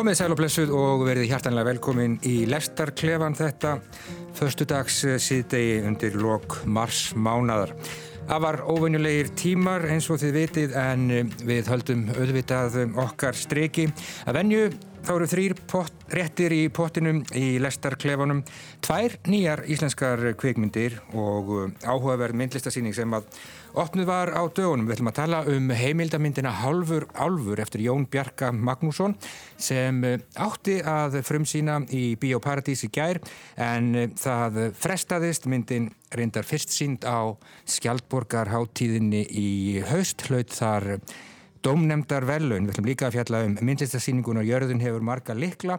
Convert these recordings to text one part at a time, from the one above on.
Komið sæl og blessuð og verið hjartanlega velkomin í Lestarklefan þetta förstudags síðdegi undir lok mars mánadar. Það var óvenjulegir tímar eins og þið vitið en við höldum auðvitað okkar streiki að venju þá eru þrýr pot, réttir í pottinum í lestarklefanum, tvær nýjar íslenskar kveikmyndir og áhugaverð myndlistasýning sem að Opnuð var á dögunum, við ætlum að tala um heimildamindina Halfur Álfur eftir Jón Bjarka Magnússon sem eh, átti að frumsýna í Bíóparadís í gær en eh, það frestaðist. Myndin reyndar fyrst sínd á Skjaldborgarháttíðinni í haust hlaut þar Dómnemdar velun, við ætlum líka að fjalla um myndlistasýningun og jörðun hefur marga likla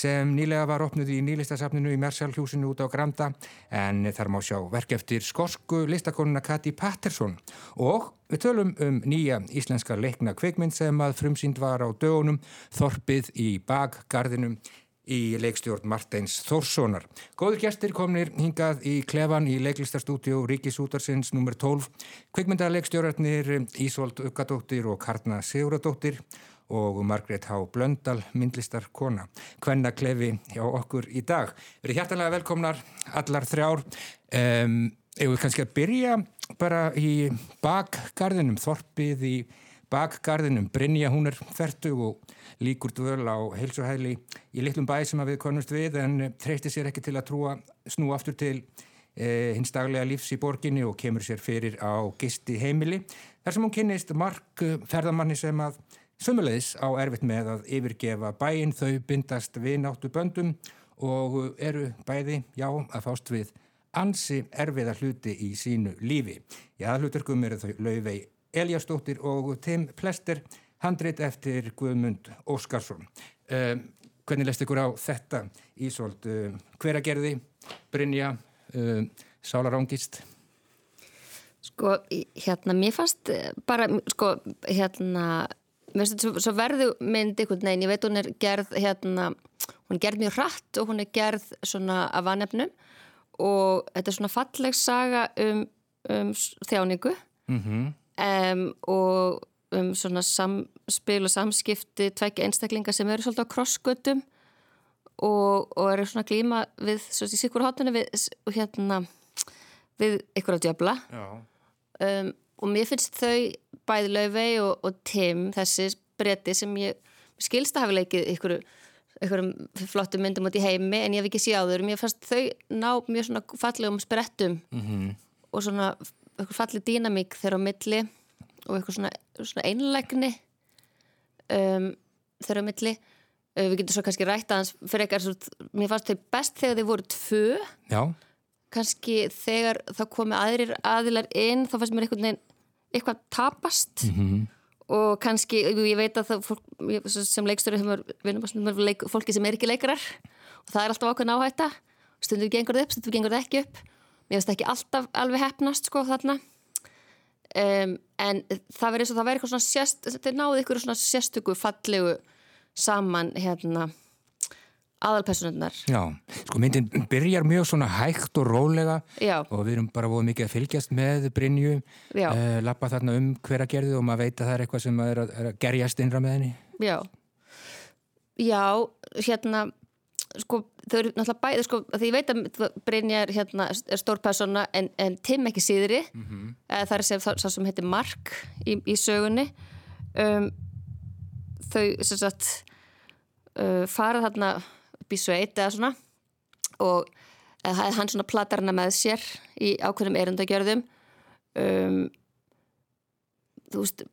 sem nýlega var opnuð í nýlistasafninu í Mersalhjúsinu út á Granda en þar má sjá verk eftir skorsku listakonuna Kati Pattersson og við tölum um nýja íslenska leikna kveikmynd sem að frumsýnd var á dögunum Þorpið í bakgarðinum í leikstjórn Martins Þórssonar. Góður gestir komnir hingað í klefan í leiklistarstúdjó Ríkisútarsins nr. 12. Kveikmyndaleikstjórarnir Ísolt Ukadóttir og Karna Siguradóttir og Margrét Há Blöndal, myndlistar kona. Hvenna klefi hjá okkur í dag. Verið hjartalega velkomnar allar þrjár. Um, Eða kannski að byrja bara í bakgarðinum, þorpið í bakgarðinum. Brynja hún er færtu og líkur dvöl á heilsuhæli í litlum bæ sem við konumst við en treystir sér ekki til að trúa snú aftur til eh, hins daglega lífs í borginni og kemur sér fyrir á gisti heimili. Þar sem hún kynist mark ferðamanni sem að Sumulegis á erfitt með að yfirgefa bæinn þau bindast við náttu böndum og eru bæði, já, að fást við ansi erfiða hluti í sínu lífi. Já, hluturkum eru þau Laufey Eliastóttir og Tim Plester, handrit eftir Guðmund Óskarsson. Uh, hvernig leist ykkur á þetta Ísolt? Uh, hver að gerði? Brynja? Uh, Sálar Ángist? Sko, hérna, mér fannst bara, sko, hérna þetta svo verðu mynd einhvern veginn, ég veit hún er gerð hérna, hún er gerð mjög hratt og hún er gerð svona af vanefnum. Og þetta er svona falleg saga um, um þjáningu. Mm -hmm. um, og um svona samspil og samskipti tveikja einstaklingar sem eru svolítið á krossgötum og, og eru svona glíma við, svona í sikkur hóttunni við, hérna, við ykkur á djöbla. Um, og mér finnst þau bæði Laufey og, og Tim þessi bretti sem ég skilst að hafa leikið ykkur, ykkur flottum myndum út í heimi en ég hef ekki séð á þau mér fannst þau ná mjög svona fallegum sprettum mm -hmm. og svona ykkur falleg dýnamík þeirra á milli og ykkur svona, svona einlegni um, þeirra á milli. Uh, við getum svo kannski rætt aðeins fyrir eitthvað, mér fannst þau best þegar þau voru tvö. Já. Kannski þegar það komi aðrir aðilar inn þá fannst mér einhvern veginn eitthvað tapast. Mm -hmm. og kannski, ég veit að það fólk, sem leikstöru leik, fólki sem er ekki leikarar. Og það er alltaf ákveðin áhætta. Stundur gengur það upp, stundur gengur það ekki upp. Mér finnst það ekki alltaf alveg hefnast sko þarna. Um, en það verður eins og það verður eitthvað svona sérst, þetta er náðið ykkur svona sérstöku fallegu saman hérna aðalpersonunnar. Já, sko myndin byrjar mjög svona hægt og rólega Já. og við erum bara búið mikið að fylgjast með Brynju, uh, lappa þarna um hver að gerðu og maður veit að það er eitthvað sem er að, er að gerjast innra með henni. Já, Já, hérna, sko þau eru náttúrulega bæðið, sko, því ég veit að Brynja er, hérna, er stór persona en, en Tim ekki síðri, mm -hmm. það er sem, það sem heitir Mark í, í sögunni, um, þau, sem sagt, uh, farað þarna upp í sveit eða svona. Og hann svona platar hana með sér í ákveðnum erendagjörðum um, þú veist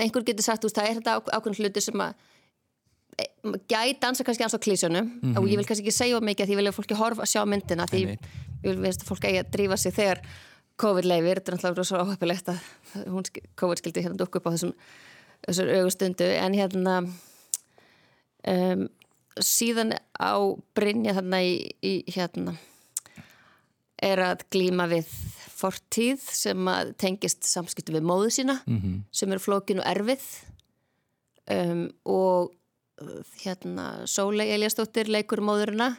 einhver getur sagt, þú veist, það er þetta ákveðnum hluti sem að e, gæti dansa kannski ans á klísunum mm -hmm. og ég vil kannski ekki segja mikið að því ég vil að fólki horfa að sjá myndina því ég vil veist að fólk eigi að drífa sig þegar COVID leifir, þetta er náttúrulega svo áhefilegt að hún, COVID skildi hérna dukku upp á þessum, augustundu en hérna um, síðan á Brynja þarna í, í hérna er að glíma við fortíð sem tengist samskiptu við móðu sína mm -hmm. sem eru flókin og erfið um, og hérna Sólei Eliastóttir leikur móðurina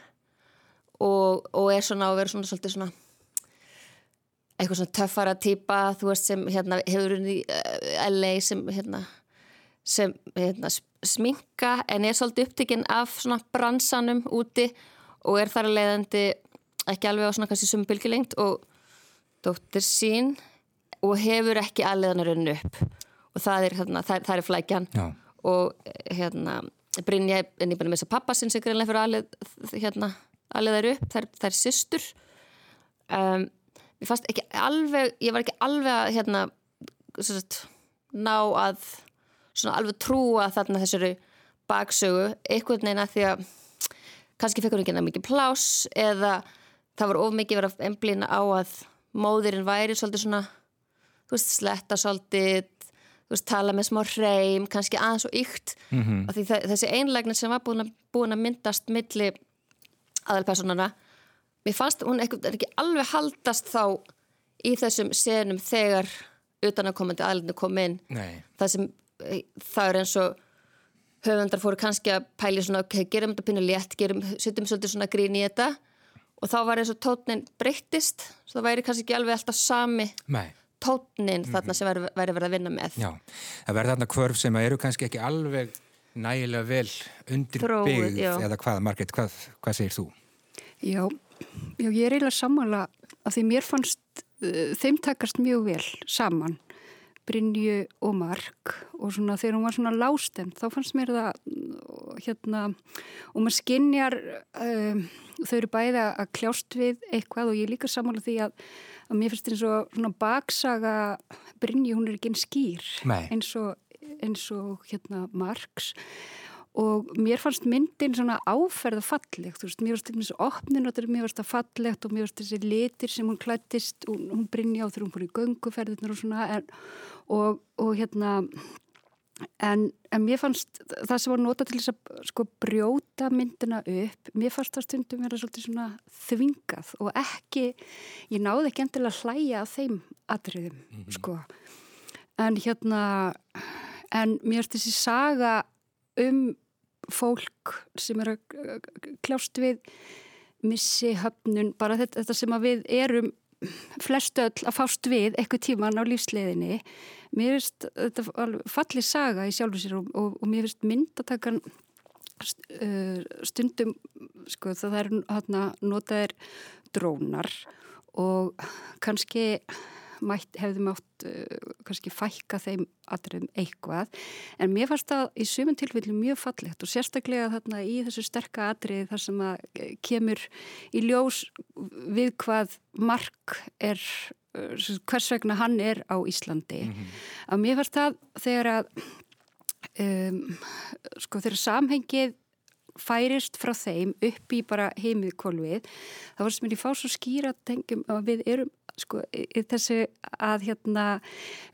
og, og er svona að vera svona svolítið svona eitthvað svona töffara týpa þú veist sem hérna hefur unni uh, LA sem hérna sem hérna sminka en er svolítið upptekinn af svona bransanum úti og er þar að leiðandi ekki alveg á svona kannski sumi bylgilengt og dóttir sín og hefur ekki aðleðanar önn upp. Og það er, hérna, það, það er flækjan. Já. og hérna Brynja er nýbæðin með þess að pappa sinns er greinlega fyrir aðleð hérna, aðleðar upp, það er, það er systur. Um, ég fannst ekki alveg ég var ekki alveg að hérna sagt, ná að svona alveg trúa þarna þessari baksögu, einhvern veginn að því að kannski fekk hún ekki nefn mikið plás eða það var of mikið verið að emblina á að móðurinn væri svolítið svona þú veist, sletta svolítið þú veist, tala með smá hreim kannski aðeins og ykt mm -hmm. því þessi einlægnin sem var búin að, búin að myndast milli aðalpersonana mér fannst hún ekki alveg haldast þá í þessum senum þegar utanakomandi aðlunni kom inn Nei. það sem það er eins og höfundar fóru kannski að pæli svona ok, gerum þetta pinnu létt, gerum, setjum svolítið svona grín í þetta og þá var eins og tótnin breyttist, svo það væri kannski ekki alveg alltaf sami Nei. tótnin mm -hmm. þarna sem væri, væri verið að vinna með Já, það verður þarna kvörf sem eru kannski ekki alveg nægilega vel undirbyggð eða hvað, Margret, hvað, hvað segir þú? Já, já, ég er eiginlega sammála að því mér fannst uh, þeim takast mjög vel saman Brynju og Mark og svona þegar hún var svona lásten þá fannst mér það hérna og maður skinnjar um, þau eru bæði að kljást við eitthvað og ég líka sammála því að, að mér finnst eins og svona baksaga Brynju hún er ekki einn skýr eins og, eins og hérna Marks. Og mér fannst myndin svona áferða fallegt, þú veist, mér fannst þessi opnin og mér fannst það fallegt og mér fannst þessi litir sem hún klættist og hún brinja á þegar hún fór í gönguferðinar og svona en, og, og hérna en, en mér fannst það sem var nota til þess að sko brjóta myndina upp, mér fannst það stundum vera svolítið svona þvingað og ekki, ég náði ekki endilega hlæja að þeim atriðum mm -hmm. sko, en hérna en mér finnst þessi saga um fólk sem er að kljást við missi höfnun, bara þetta, þetta sem að við erum flestu öll að fást við eitthvað tíman á lífsleðinni mér finnst þetta fallið saga í sjálfu sér og, og, og mér finnst myndatakan stundum sko það er hérna notaðir drónar og kannski mætt, hefðum átt uh, kannski fækka þeim aðriðum eitthvað en mér fannst það í sumun tilfellu mjög fallegt og sérstaklega þarna í þessu sterka aðrið þar sem að kemur í ljós við hvað mark er hvers vegna hann er á Íslandi mm -hmm. að mér fannst það þegar að um, sko þegar samhengið færist frá þeim upp í bara heimið kolvið þá var sem ég fá svo skýra tengjum að við erum sko þessi að hérna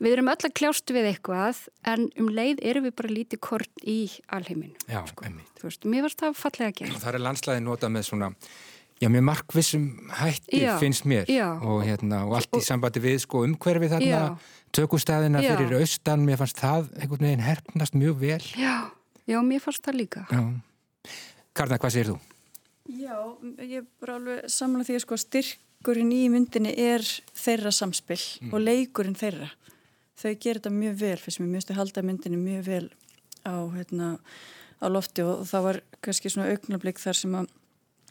við erum öll að kljástu við eitthvað en um leið erum við bara lítið kort í alheiminu Já, sko. veist, mér varst það fallega að gera Það er landslæði nota með svona Já, með markvissum hætti já, finnst mér og, hérna, og allt í sambandi við sko, umhverfi þarna, já, tökustæðina já. fyrir austan, mér fannst það einhvern veginn herpnast mjög vel. Já, já, mér fannst það líka. Karna, hvað segir þú? Já, ég er bara alveg samla því að sko styrkurinn í myndinni er þeirra samspill mm. og leikurinn þeirra. Þau gerir þetta mjög vel, fyrst mér mjögstu halda myndinni mjög vel á, hérna, á lofti og, og það var kannski svona augnablík þar sem að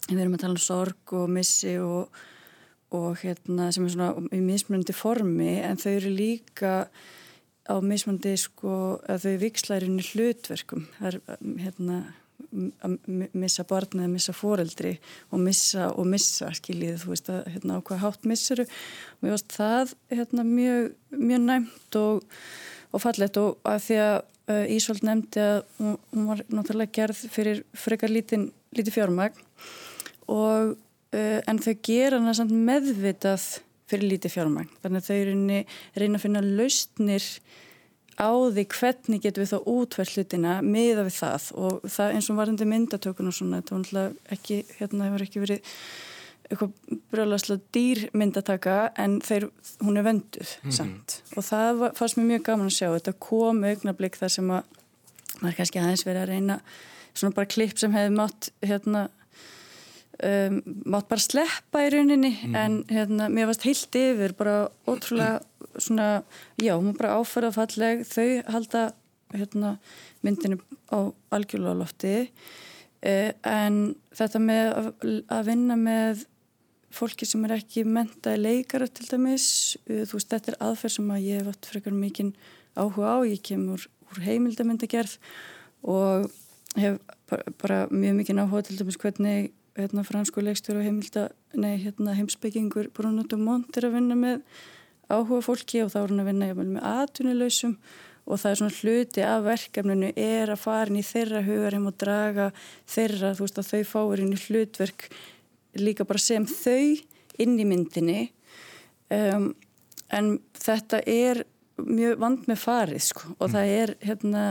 við erum að tala um sorg og missi og, og hérna sem er svona í mismunandi formi en þau eru líka á mismunandi sko að þau vikslærinni hlutverkum það er hérna að missa barnið, að missa foreldri og missa og missa skiljið, þú veist að hérna á hvað hátt missuru og mér varst það hérna mjög, mjög næmt og, og fallet og að því að uh, Ísvald nefndi að hún, hún var náttúrulega gerð fyrir frekar lítið líti fjármagn og uh, en þau gera hana samt meðvitað fyrir lítið fjármagn. Þannig að þau reyna að finna lausnir á því hvernig getum við þá útvært hlutina miða við það. Og það eins og varðandi myndatökun og svona þetta var náttúrulega ekki, hérna hefur ekki verið eitthvað brjóðlagslega dýr myndataka en þeir, hún er venduð mm -hmm. samt. Og það var, fannst mér mjög gaman að sjá. Þetta kom augnablík þar sem að maður kannski aðeins verið að reyna svona bara klipp sem hefði mátt hérna um, mátt bara sleppa í rauninni mm. en hérna, mér varst heilt yfir bara ótrúlega svona, já, hún bara áferða falleg þau halda hérna, myndinu á algjörlega lofti eh, en þetta með að, að vinna með fólki sem er ekki mentaði leikara til dæmis, uh, þú veist þetta er aðferð sem að ég hef átt frekar mikinn áhuga á, ég kemur úr heimildamindagerð og hef bara, bara mjög mikinn áhuga til dæmis hvernig hérna, fransku leikstur og heimilda, nei, hérna, heimsbyggingur Bruno Dumont er að vinna með áhuga fólki og þá er hann að vinna með atvinnuleysum og það er svona hluti af verkefninu er að fara inn í þeirra hugarim og draga þeirra, þú veist að þau fáir inn í hlutverk líka bara sem þau inn í myndinni um, en þetta er mjög vand með farið sko og mm. það er hérna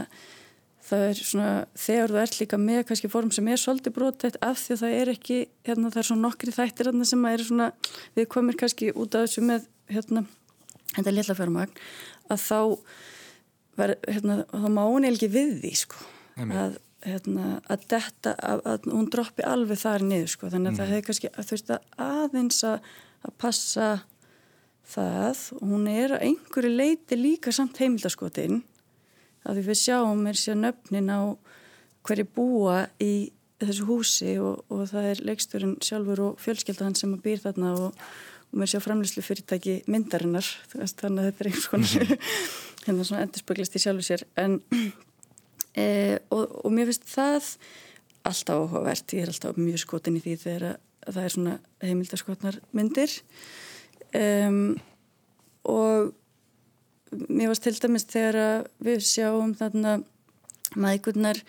það er svona þegar þú ert líka með kannski form sem er svolítið brotætt af því að það er ekki hérna það er svona nokkri þættir hérna sem er svona við komir kannski út af þessu með hérna þetta lilla fjármagn að þá ver, hérna, þá má hún ekki við því sko. Að hérna, að þetta, að, að hún droppi alveg þar niður sko, þannig að mm. það hefur kannski að þú veist að aðeins að, að passa það. Hún er að einhverju leiti líka samt heimildaskotin að við sjáum er sér nöfnin á hverju búa í þessu húsi og, og það er leiksturinn sjálfur og fjölskeldan sem býr þarna og, og mér sjá framlýslu fyrirtæki myndarinnar. Þannig að þetta er einhvers konar mm. hérna svona endurspöglist í sjálfu sér. En e, og, og mér finnst það alltaf áhugavert, ég er alltaf mjög skotin í því þegar það er svona heimildaskotnar myndir. Um, og mér finnst til dæmis þegar við sjáum þarna maðgurnar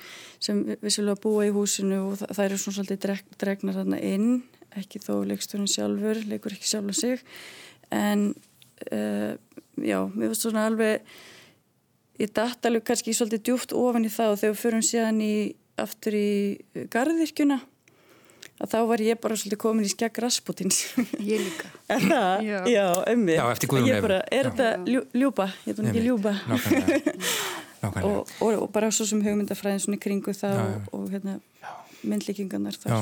sem vissulega búa í húsinu og það, það eru svona svolítið dreg, dregnar þarna inn. Ekki þó leiksturinn sjálfur, leikur ekki sjálf að sig. En uh, já, mér finnst svona alveg ég dætt alveg kannski svolítið djúft ofan í það og þegar við förum síðan í, aftur í garðirkjuna að þá var ég bara svolítið komin í skegg Rasputins. Ég líka. Er það? Já, já ömmi Já, eftir Guðrún Ef Er þetta ljú, ljúpa? Ég er ekki ljúpa. Og, og, og bara svo sem hugmyndafræðin svona í kringu það já, og, og hérna, myndlíkingarnar Já,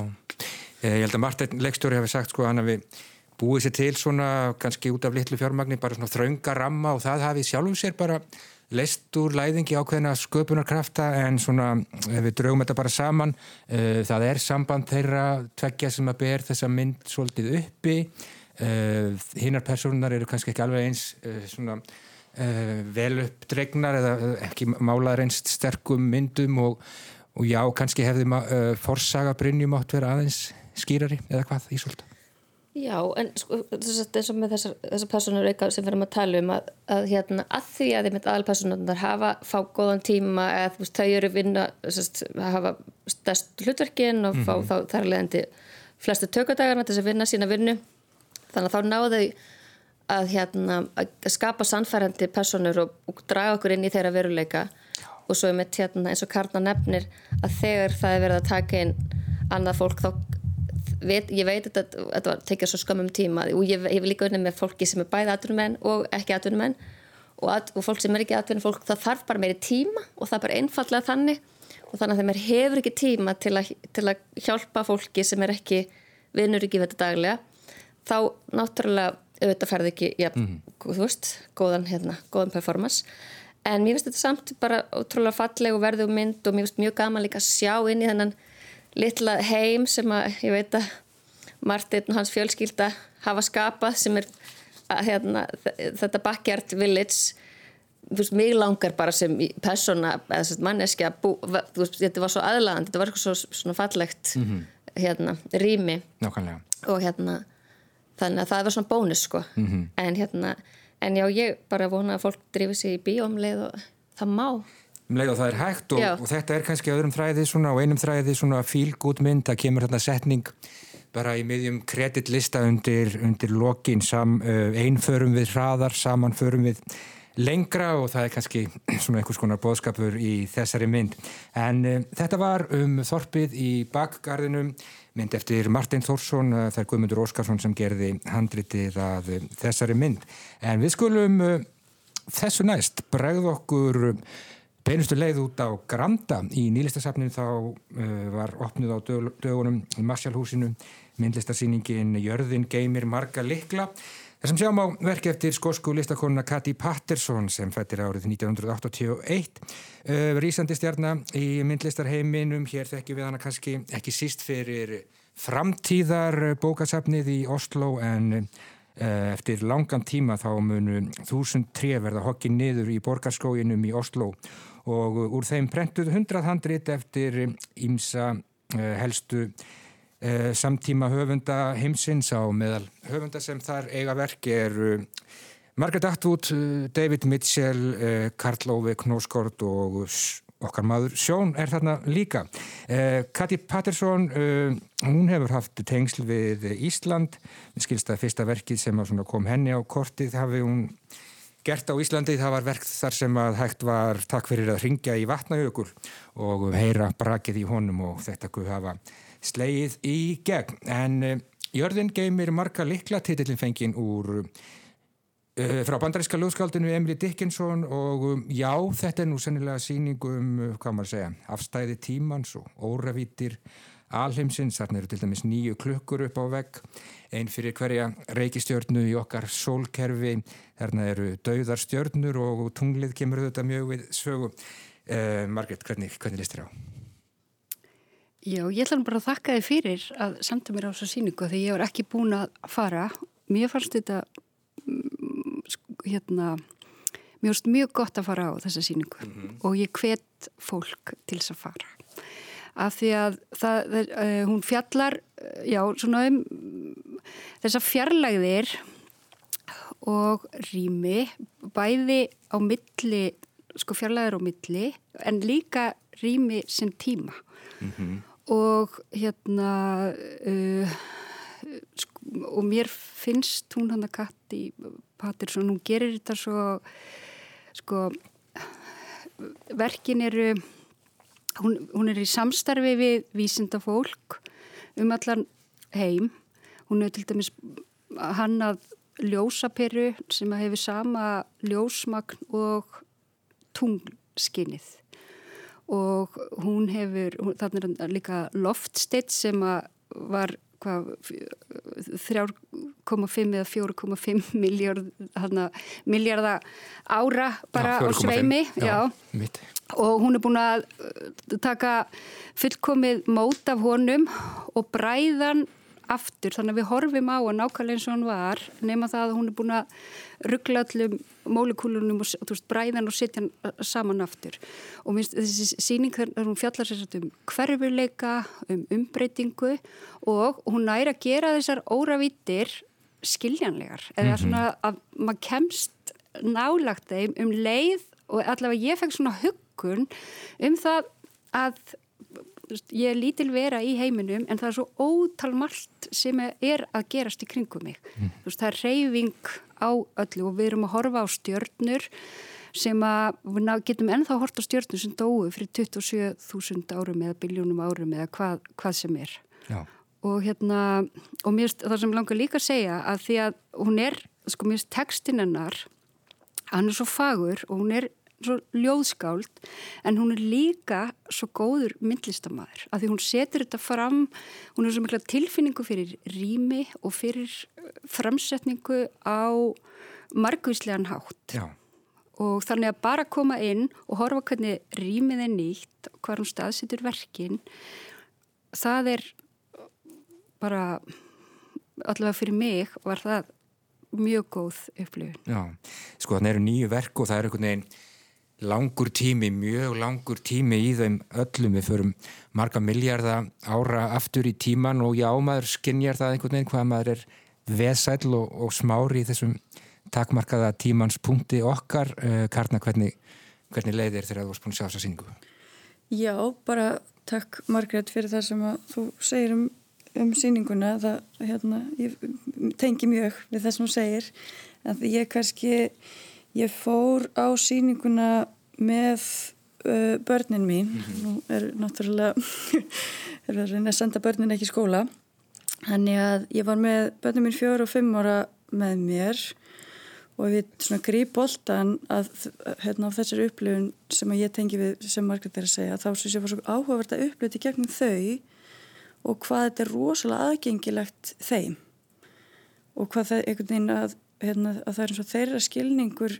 ég held að Martin Leikstjóri hefði sagt sko hann að við búið sér til svona kannski út af litlu fjármagni bara svona þraunga ramma og það hafið sjálfum sér bara leist úr læðingi ákveðina sköpunarkrafta en svona ef við draugum þetta bara saman uh, það er samband þeirra tveggja sem að ber þessa mynd svolítið uppi uh, hinnar personar eru kannski ekki alveg eins uh, svona vel uppdregnar eða ekki málaður einst sterkum myndum og, og já, kannski hefði forsaga Brynjum átt vera aðeins skýrari eða hvað Ísólda? Já, en sko, eins og með þessar, þessar personur eitthvað sem við erum að tala um að, að, hérna, að því að þið með aðalpersonunar hafa fá góðan tíma eða veist, þau eru vinna sest, hafa stærst hlutverkin og fá mm -hmm. þá þar leðandi flestu tökadagarna til þess að vinna sína vinnu þannig að þá náðu að, hérna, að skapa sannfærandi personur og, og draga okkur inn í þeirra veruleika og svo er mitt hérna, eins og Karna nefnir að þegar það er verið að taka inn annað fólk þá veit, ég veit að þetta tekja svo skamum tíma. Og ég hef líka unnið með fólki sem er bæði atvinnumenn og ekki atvinnumenn. Og, at, og fólk sem er ekki atvinnumenn fólk það þarf bara meiri tíma og það er bara einfallega þannig. Og þannig að þeim er hefur ekki tíma til að, til að hjálpa fólki sem er ekki vinnur ekki við þetta daglega þá náttúrulega auðvitað ferði ekki ja, mm -hmm. þú veist, góðan, hérna, góðan performance. En mér finnst þetta samt bara ótrúlega falleg og verðu mynd og mér finnst mjög gaman líka að sjá inn í þennan litla heim sem að ég veit að Martin og hans fjölskylda hafa skapað sem er að, hérna, þetta backyard village veist, mig langar bara sem persóna eða manneskja þetta var svo aðlæðand, þetta var svo svona fallegt mm -hmm. hérna, rými Nákvæmlega. og hérna þannig að það var svona bónus sko mm -hmm. en hérna, en já, ég bara vona að fólk drifir sig í bíómleið og það má um leið og það er hægt og, og þetta er kannski öðrum þræði svona og einum þræði svona fílgút mynd, það kemur hérna setning bara í miðjum kreditlista undir, undir lokin sam, uh, einförum við hraðar, samanförum við lengra og það er kannski svona einhvers konar bóðskapur í þessari mynd. En uh, þetta var um þorpið í bakgarðinum mynd eftir Martin Thorsson uh, það er Guðmundur Óskarsson sem gerði handritið að þessari mynd. En við skulum þessu næst bregð okkur beinustu leið út á Granda í nýlistasafninu þá uh, var opnið á dög, dögunum í Marsjálfhúsinu myndlistarsýningin Jörðin geymir marga likla Þessum sjáum á verki eftir skosku listakonuna Kati Patterson sem fættir árið 1981 uh, Rísandi stjarnar í myndlistarheiminum. Hér þekkjum við hana kannski ekki síst fyrir framtíðar bókasafnið í Oslo en uh, eftir langan tíma þá munu þúsund tre verða hokkin niður í borgarskóginum í Oslo og úr þeim prentuð hundrað handrit eftir ímsa uh, helstu eh, samtíma höfunda heimsins á meðal höfunda sem þar eiga verki eru Margaret Atwood, David Mitchell, Karl Ove Knosgård og okkar maður Sjón er þarna líka. Kati Patterson, hún hefur haft tengsl við Ísland, við skilst að fyrsta verkið sem kom henni á kortið hafi hún gert á Íslandi, það var verk þar sem að hægt var takk fyrir að ringja í vatnajökul og heyra brakið í honum og þetta guð hafa sleið í gegn. En uh, Jörðin geymir marga likla titillin fengin úr uh, frá bandaríska lögskaldinu Emily Dickinson og um, já, þetta er nú sennilega síningu um, hvað maður segja, afstæði tímans og óravítir alheimsins, þarna eru til dæmis nýju klukkur upp á vegg, einn fyrir hverja reykistjörnu í okkar sólkerfi, þarna eru dauðarstjörnur og tunglið kemur auðvitað mjög við sögu. Uh, Margret, hvernig, hvernig listir á? Já, ég ætla bara að þakka þið fyrir að senda mér á þessu síningu þegar ég var ekki búin að fara. Mér fannst þetta mm, hérna, fannst mjög gott að fara á þessa síningu mm -hmm. og ég hvet fólk til þess að fara. Af því að það, uh, hún fjallar, já, svona um þessar fjarlægðir og rými, bæði á milli, sko fjarlægðir á milli, en líka rými sem tíma. Mm -hmm og hérna uh, og mér finnst hún hann að Katti Patterson, hún gerir þetta svo sko verkin eru hún, hún er í samstarfi við vísinda fólk um allan heim. Hún er til dæmis hann að ljósaperu sem hefur sama ljósmagn og tunglskinnið og hún hefur, þarna er líka loftsteitt sem var 3,5 eða 4,5 miljard, ára bara á sveimi já, já. og hún er búin að taka fullkomið mót af honum og bræðan aftur þannig að við horfum á að nákvæmlega eins og hann var nema það að hún er búin að ruggla öllum mólekulunum og veist, bræðan og setja hann saman aftur og minnst þessi síning þegar hún fjallar sér um hverfuleika, um umbreytingu og hún næri að gera þessar óravítir skiljanlegar eða mm -hmm. svona að maður kemst nálagt þeim um leið og allavega ég fekk svona huggun um það að ég er lítil vera í heiminum en það er svo ótalmalt sem er að gerast í kringum mig mm. veist, það er reyfing á öllu og við erum að horfa á stjörnur sem að við getum ennþá að horta stjörnur sem dói fyrir 27.000 árum eða biljónum árum eða hvað, hvað sem er Já. og hérna og mér það sem langar líka að segja að því að hún er, sko mér finnst textinennar hann er svo fagur og hún er svo ljóðskáld en hún er líka svo góður myndlistamæður af því hún setur þetta fram hún er svo mikla tilfinningu fyrir rými og fyrir uh, framsetningu á margvíslegan hátt. Já. og þannig að bara koma inn og horfa hvernig rýmið er nýtt og hvað hún staðsitur verkin það er bara allavega fyrir mig var það mjög góð upplifun. Já, sko þannig eru nýju verk og það er einhvern veginn langur tími, mjög langur tími í þeim öllum. Við förum marga miljardar ára aftur í tíman og já, maður skinnjar það einhvern veginn hvað maður er vesæl og, og smári í þessum takmarkaða tímanspunkti okkar. Uh, Karna, hvernig, hvernig leiðir þegar þú varst búin að sjá þessa síningu? Já, bara takk Margret fyrir það sem þú segir um, um síninguna. Það, hérna, ég tengi mjög við það sem þú segir. En ég kannski Ég fór á síninguna með uh, börnin mín, mm -hmm. nú er náttúrulega, er að reyna að senda börnin ekki í skóla, þannig að ég var með börnin mín fjóru og fimm ára með mér og við svona gríp boltan að hérna á þessari upplifun sem að ég tengi við sem Margret er að segja, þá syns ég var svo áhugavert að upplifa þetta gegnum þau og hvað þetta er rosalega aðgengilegt þeim og hvað það einhvern veginn að hérna, að það er eins og þeirra skilningur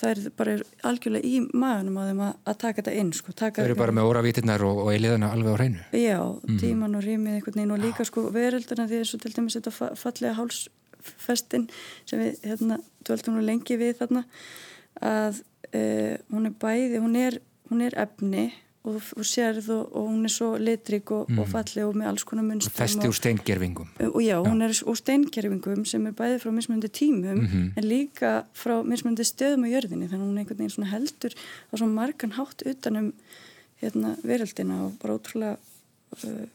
það er bara algjörlega í maðunum á þeim að, að taka þetta inn sko, taka Það eru bara með óravítirnar og, og eiliðana alveg á hreinu. Já, tíman og rýmið einhvern veginn og líka sko verölduna því þessu til dæmis þetta fa- fallega hálsfestin sem við hérna dvöldum nú lengi við þarna að uh, hún er bæði, hún er, hún er efni og, og sérð og, og hún er svo litrik og, og falleg og með alls konar munstum Festi og, úr steingerfingum og já, hún er úr steinkerfingum sem er bæði frá mismunandi tímum en líka frá mismunandi stöðum á jörðinni þannig að hún einhvern veginn svona heldur á svona margan hátt utanum hérna, veröldina og bara ótrúlega uh,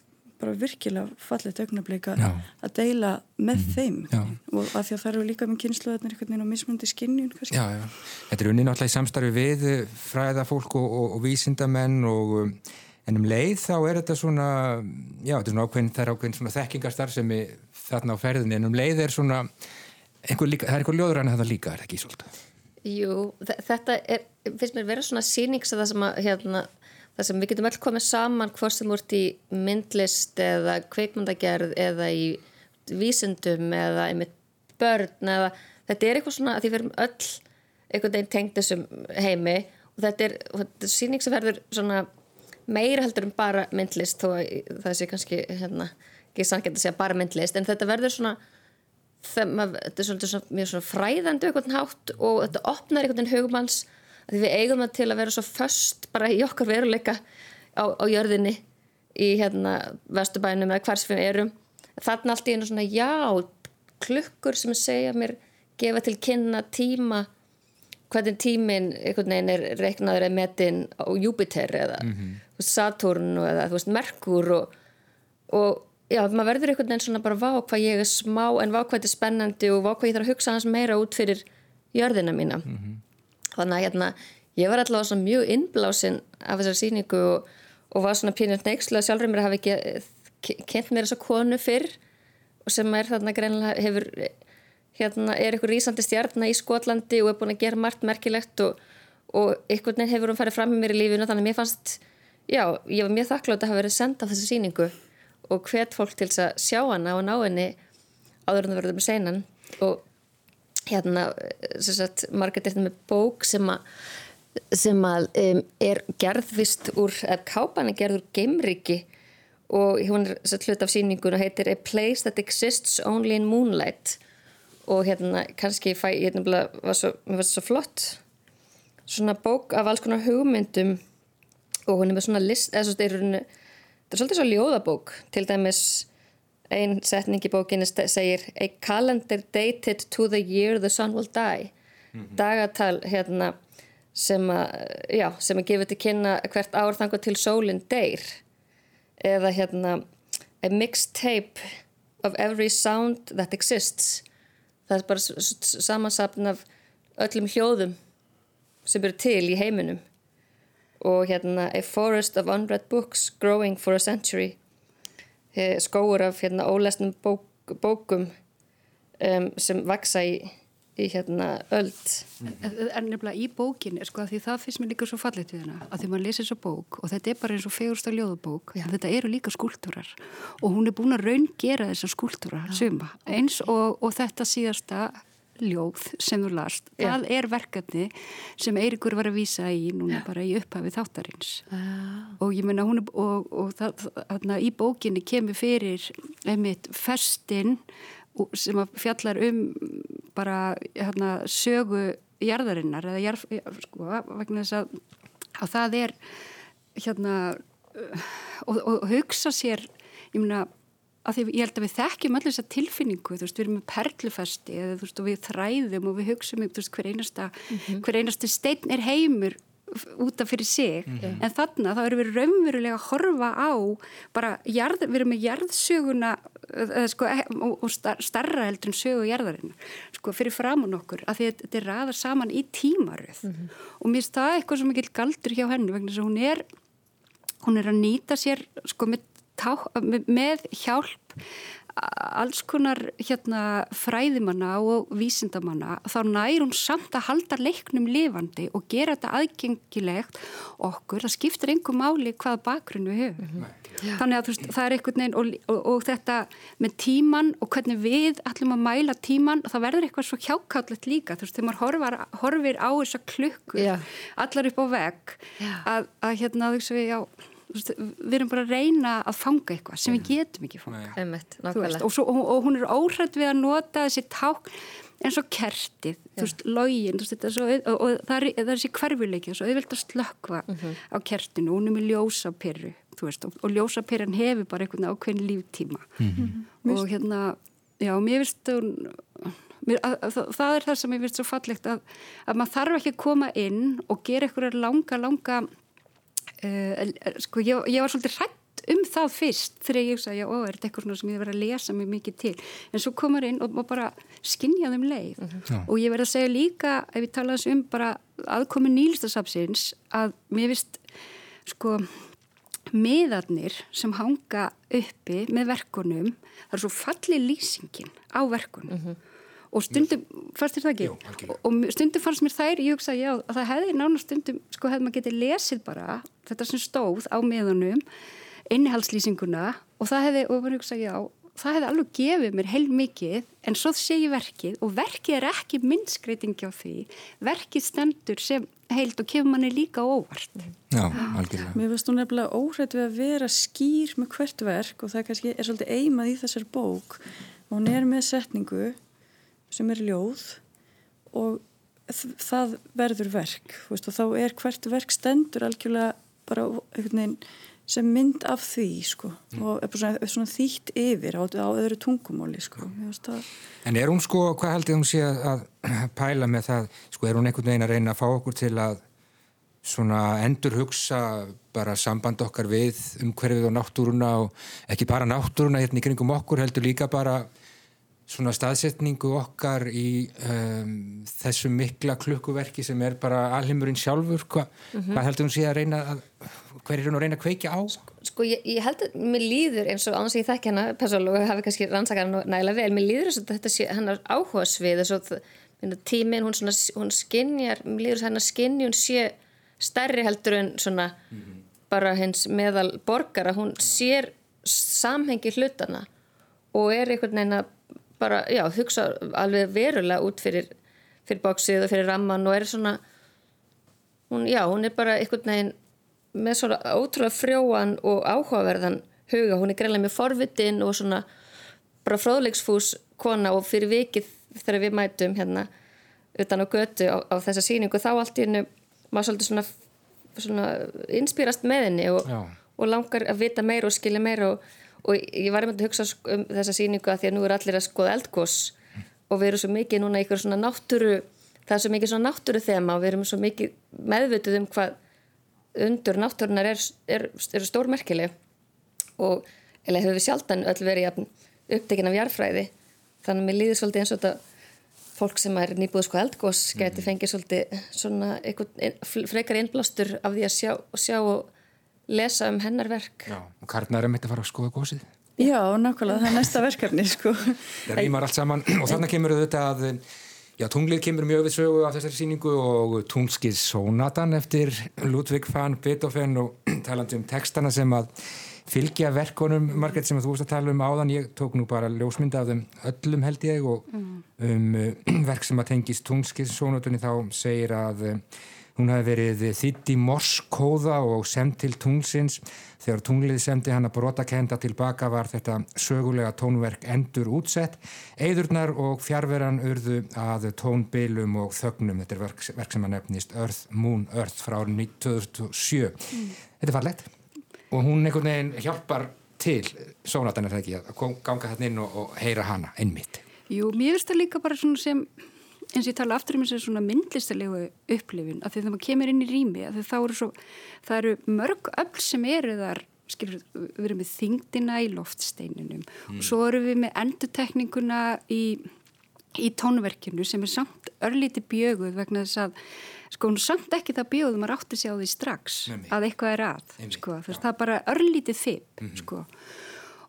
bara virkilega fallið augnablik að deila með þeim Já. og að því að það eru líka með kynsluðarnir einhvern veginn á mismunandi skinnjun. Já, já. Þetta er unni náttúrulega í samstarfi við eh, fræðafólk og, og, og vísindamenn og um, en um leið þá er þetta svona, já, þetta er svona ákveðin, það er ákveðin svona þekkingastar sem er þarna á ferðinni en um leið er svona, einhver líka, það er einhver ljóður en það líka, er það ekki svolítið? Jú, þe- þetta er, finnst mér vera svona sýnings að það sem að, hérna, það sem við getum öll komið saman hvort sem úrt í myndlist eða kveikmyndagerð eða í vísindum eða í börn eða þetta er eitthvað svona að því við erum öll einhvern veginn tengt þessum heimi og þetta er, er sýning sem verður svona meira heldur en bara myndlist þó að það sé kannski hérna, ekki sannkvæmt að segja bara myndlist en þetta verður svona það, maður, þetta er svolítið svona, mjög svona fræðandi og þetta opnar einhvern veginn hugmanns því við eigum það til að vera svo föst bara í okkar veruleika á, á jörðinni í hérna vestubænum eða hvar sem við erum. Þarna allt í einu svona já klukkur sem segja mér gefa til kynna tíma hvernig tíminn einhvern veginn er reiknaður eða metin á Júpiter eða mm Saturn eða þú veist Merkur og, og já, maður verður einhvern veginn svona bara vá hvað ég er smá en vá hvað þetta er spennandi og vá hvað ég þarf að hugsa hans meira út fyrir jörðina mína þannig að hérna ég var allavega svona mjög innblásin af þessar sýningu og, og var svona pínur neykslu að sjálfur mér hafi ekki kynnt mér þessa konu fyrr og sem er þarna greinlega hefur hérna er eitthvað rísandi stjarnar í Skotlandi og er búin að gera margt merkilegt og, og einhvern veginn hefur hún farið fram með mér í lífinu. Þannig að mér fannst, já, ég var mjög þakklátt að hafa verið senda á þessu sýningu og hvet fólk til að sjá hana og ná henni áður en það verður með seinan. Og hérna sem sagt, Margrét er þetta með bók sem að sem að um, er gerðvist úr, eða kápan er gerð úr geimriki og hún er satt, hlut af sýningun og heitir A Place That Exists Only in Moonlight. Og hérna kannski fæ, ég nefnilega var svo, mér var svo flott. Svona bók af alls konar hugmyndum og hún er með svona list eða svo er hún, þetta er svolítið svo ljóðabók. Til dæmis ein setning í bókinni st- segir A calendar dated to the year the sun will die. Dagatal hérna sem að, já, sem að gefa til kynna hvert ár þangar til sólinn deyr. Eða hérna a mixtape of every sound that exists. Það er bara samansapn af öllum hljóðum sem eru til í heiminum. Og hérna a forest of unread books growing for a century skóur af hérna ólesnum bók, bókum um, sem vaksa í, í hérna öld. En nefnilega í bókinni, sko, því það finnst mér líka svo fallit við hana, að því maður lesir þessa bók og þetta er bara eins og fegursta ljóðabók, en þetta eru líka skúltúrar og hún er búin að raun gera þessa skúltúra suma, eins og, og þetta síðasta ljóð sem þú last, Já. það er verkefni sem Eirikur var að vísa í núna bara í upphafi þáttarins. Og ég meina hún er, og, og það, þarna í bókinni kemur fyrir einmitt festin og- sem fjallar um bara hérna, sögu jarðarinnar eða jarð, sko, vegna þess að, að það er hérna uh, og, og hugsa sér ég meina að því ég held að við þekkjum allir þessa tilfinningu, þú veist, við erum með perlufesti eða þú veist, og við þræðum og við hugsaum um, þú veist, hver einasta, hver einasta stein er heimur f- út af fyrir sig, en þarna þá erum við raunverulega að horfa á bara, jarð, við erum með jarðsöguna eða sko, e- og, og star- starra heldur en sögu jarðarinnar sko, fyrir framann okkur, af því að þetta er raðar saman í tímaröð. Og mér finnst það eitthvað sem ekki galdur hjá henni vegna þess að hún er hún er að nýta sér sko með, með, með hjálp alls konar hérna fræðimanna og vísindamanna þá nær hún samt að halda leiknum lifandi og gera þetta aðgengilegt okkur, það skiptir einhver máli hvað bakgrunn við höfum. -hmm. Þannig að veist, það er einhvern veginn og, og, og þetta með tíman og hvernig við ætlum að mæla tíman, það verður eitthvað svo hjákallet líka, þú veist, þegar maður horfar, horfir á þessa klukku, yeah. allar upp á vegg, að, að hérna þú veist við, já við erum bara að reyna að fanga eitthvað sem við getum ekki fanga veist, og, svo, og, og hún er óhrætt við að nota þessi ták eins og kertið, ja. þú veist, login og, og það er, það er þessi hverfuleiki og þau vilt að slökva mhm. -huh. á kertinu og hún er með ljósapyrru og ljósapyrran hefur bara einhvern ákveðin líftíma mhm. -huh. og hérna, já, mér finnst mér, að, að, að, það er það sem ég finnst svo fallegt að maður þarf ekki að koma inn og gera einhverja langa, langa uh, sko ég, ég var svolítið hrætt um það fyrst þegar ég sagði, já, ó, er þetta eitthvað sem ég verið að lesa mig mikið til, en svo komar inn og bara skinja þeim leið. Uh -huh. og ég verið að segja líka, ef ég tala um bara aðkomi nýlistasapsins að mér vist sko miðarnir sem hanga uppi með verkunum, það er svo fallið lýsingin á verkunum. Uh -huh og stundum, fannst þér það ekki? Jú, og, og stundum fannst mér þær, ég hugsa já, að það hefði nána stundum, sko hefði maður getið lesið bara þetta sem stóð á meðanum innihalslýsinguna og það hefði, og maður hugsa já það hefði alveg gefið mér heil mikið en svo segi verkið og verkið er ekki minnskreitingi á því. Verkið stendur sem heilt og kemur manni líka óvart. Já, algjörlega. Mér finnst þú nefnilega óhrætt við að vera skýr með hvert verk og það kannski er svolítið eimað í þessar bók. Og hún er með setningu sem er ljóð og það verður verk veist, og þá er hvert verk stendur algjörlega bara veginn, sem mynd af því sko, mm. og er svona, svona þýtt yfir á, á öðru tungumóli sko. En er hún sko, hvað heldur hún sé að pæla með það, sko er hún einhvern veginn að reyna að fá okkur til að svona endur hugsa bara samband okkar við umhverfið og náttúruna og ekki bara náttúruna hérna í kringum okkur heldur líka bara svona staðsetningu okkar í um, þessu mikla klukkuverki sem er bara alheimurinn sjálfur Hva, mm -hmm. hvað heldur hún sé að reyna að, hver er hún að reyna að kveikja á? Sko ég, ég held að mér líður eins og ánþví ég þekk hana persónulega og hafi kannski rannsakað nægilega vel mér líður þess að þetta sé hennar áhuga svið þess að tímin hún, svona, hún skinjar, mér líður þess að hennar skinni hún sé stærri heldur en svona mm -hmm. bara hens meðal borgar að hún sér samhengi hlutana og er einhvern veginn að bara, já, hugsa alveg verulega út fyrir, fyrir bóksið og fyrir ramman og er svona hún, já, hún er bara einhvern veginn með svona ótrúlega frjóan og áhugaverðan huga, hún er greinlega með forvitin og svona bara fróðleiksfús kona og fyrir vikið þegar við mætum hérna utan á götu á, á þessa síningu þá allt í hennu maður svolítið svona, svona inspýrast með henni og, og langar að vita meira og skilja meira og og ég var einmitt að hugsa um þessa síningu að því að nú er allir að skoða eldgós og við erum svo mikið núna í ykkur svona náttúru það er svo mikið svona náttúru þema og við erum svo mikið meðvituð um hvað undur náttúrunar eru er, er stórmerkileg. Og eða hefur við sjaldan öll verið upptekinn af jarfræði þannig að mér líður svolítið eins og þetta fólk sem er nýbúið sko eldgós geti mhm. fengið svolítið svona frekar innblástur af því að sjá, sjá og lesa um hennar verk Já, og Karnar er meitt að fara að skoða gósið Já, nákvæmlega, það er næsta verkefni sko. Það rýmar allt saman og þannig kemur þetta að já, tunglið kemur mjög við sögu af þessari síningu og tunglskið Sónatan eftir Ludvig van Beethoven og talandi um textana sem að fylgja verkonum, Margret, sem að þú veist að tala um áðan, ég tók nú bara ljósmynda af þeim öllum held ég og mm. um verk sem að tengist tunglskið Sónatunni þá segir að Hún hafi verið þitt í morskóða og semt til tunglsins. Þegar tunglið semti hann að brotakenda tilbaka var þetta sögulega tónverk endur útsett. Eidurnar og fjárveran urðu að tónbilum og þögnum. Þetta er verk, verk sem að nefnist Earth, Moon, Earth frá árið 2007. Mm. Þetta er farlegt og hún einhvern veginn hjálpar til sónatan er það ekki að ganga hérna inn og, og heyra hana einmitt. Jú, mér finnst það líka bara svona sem eins og ég tala aftur um þessu svona myndlistalegu upplifin að þegar maður kemur inn í rými að þá eru svo, það eru mörg öll sem eru þar, skilur við erum með þingdina í loftsteininum mm. og svo eru við með endutekninguna í, í tónverkinu sem er samt örlíti bjöguð vegna þess að sko hún samt ekki það bjöguð maður átti sig á því strax Nemi. að eitthvað er að sko, það er bara örlítið þipp mm -hmm. sko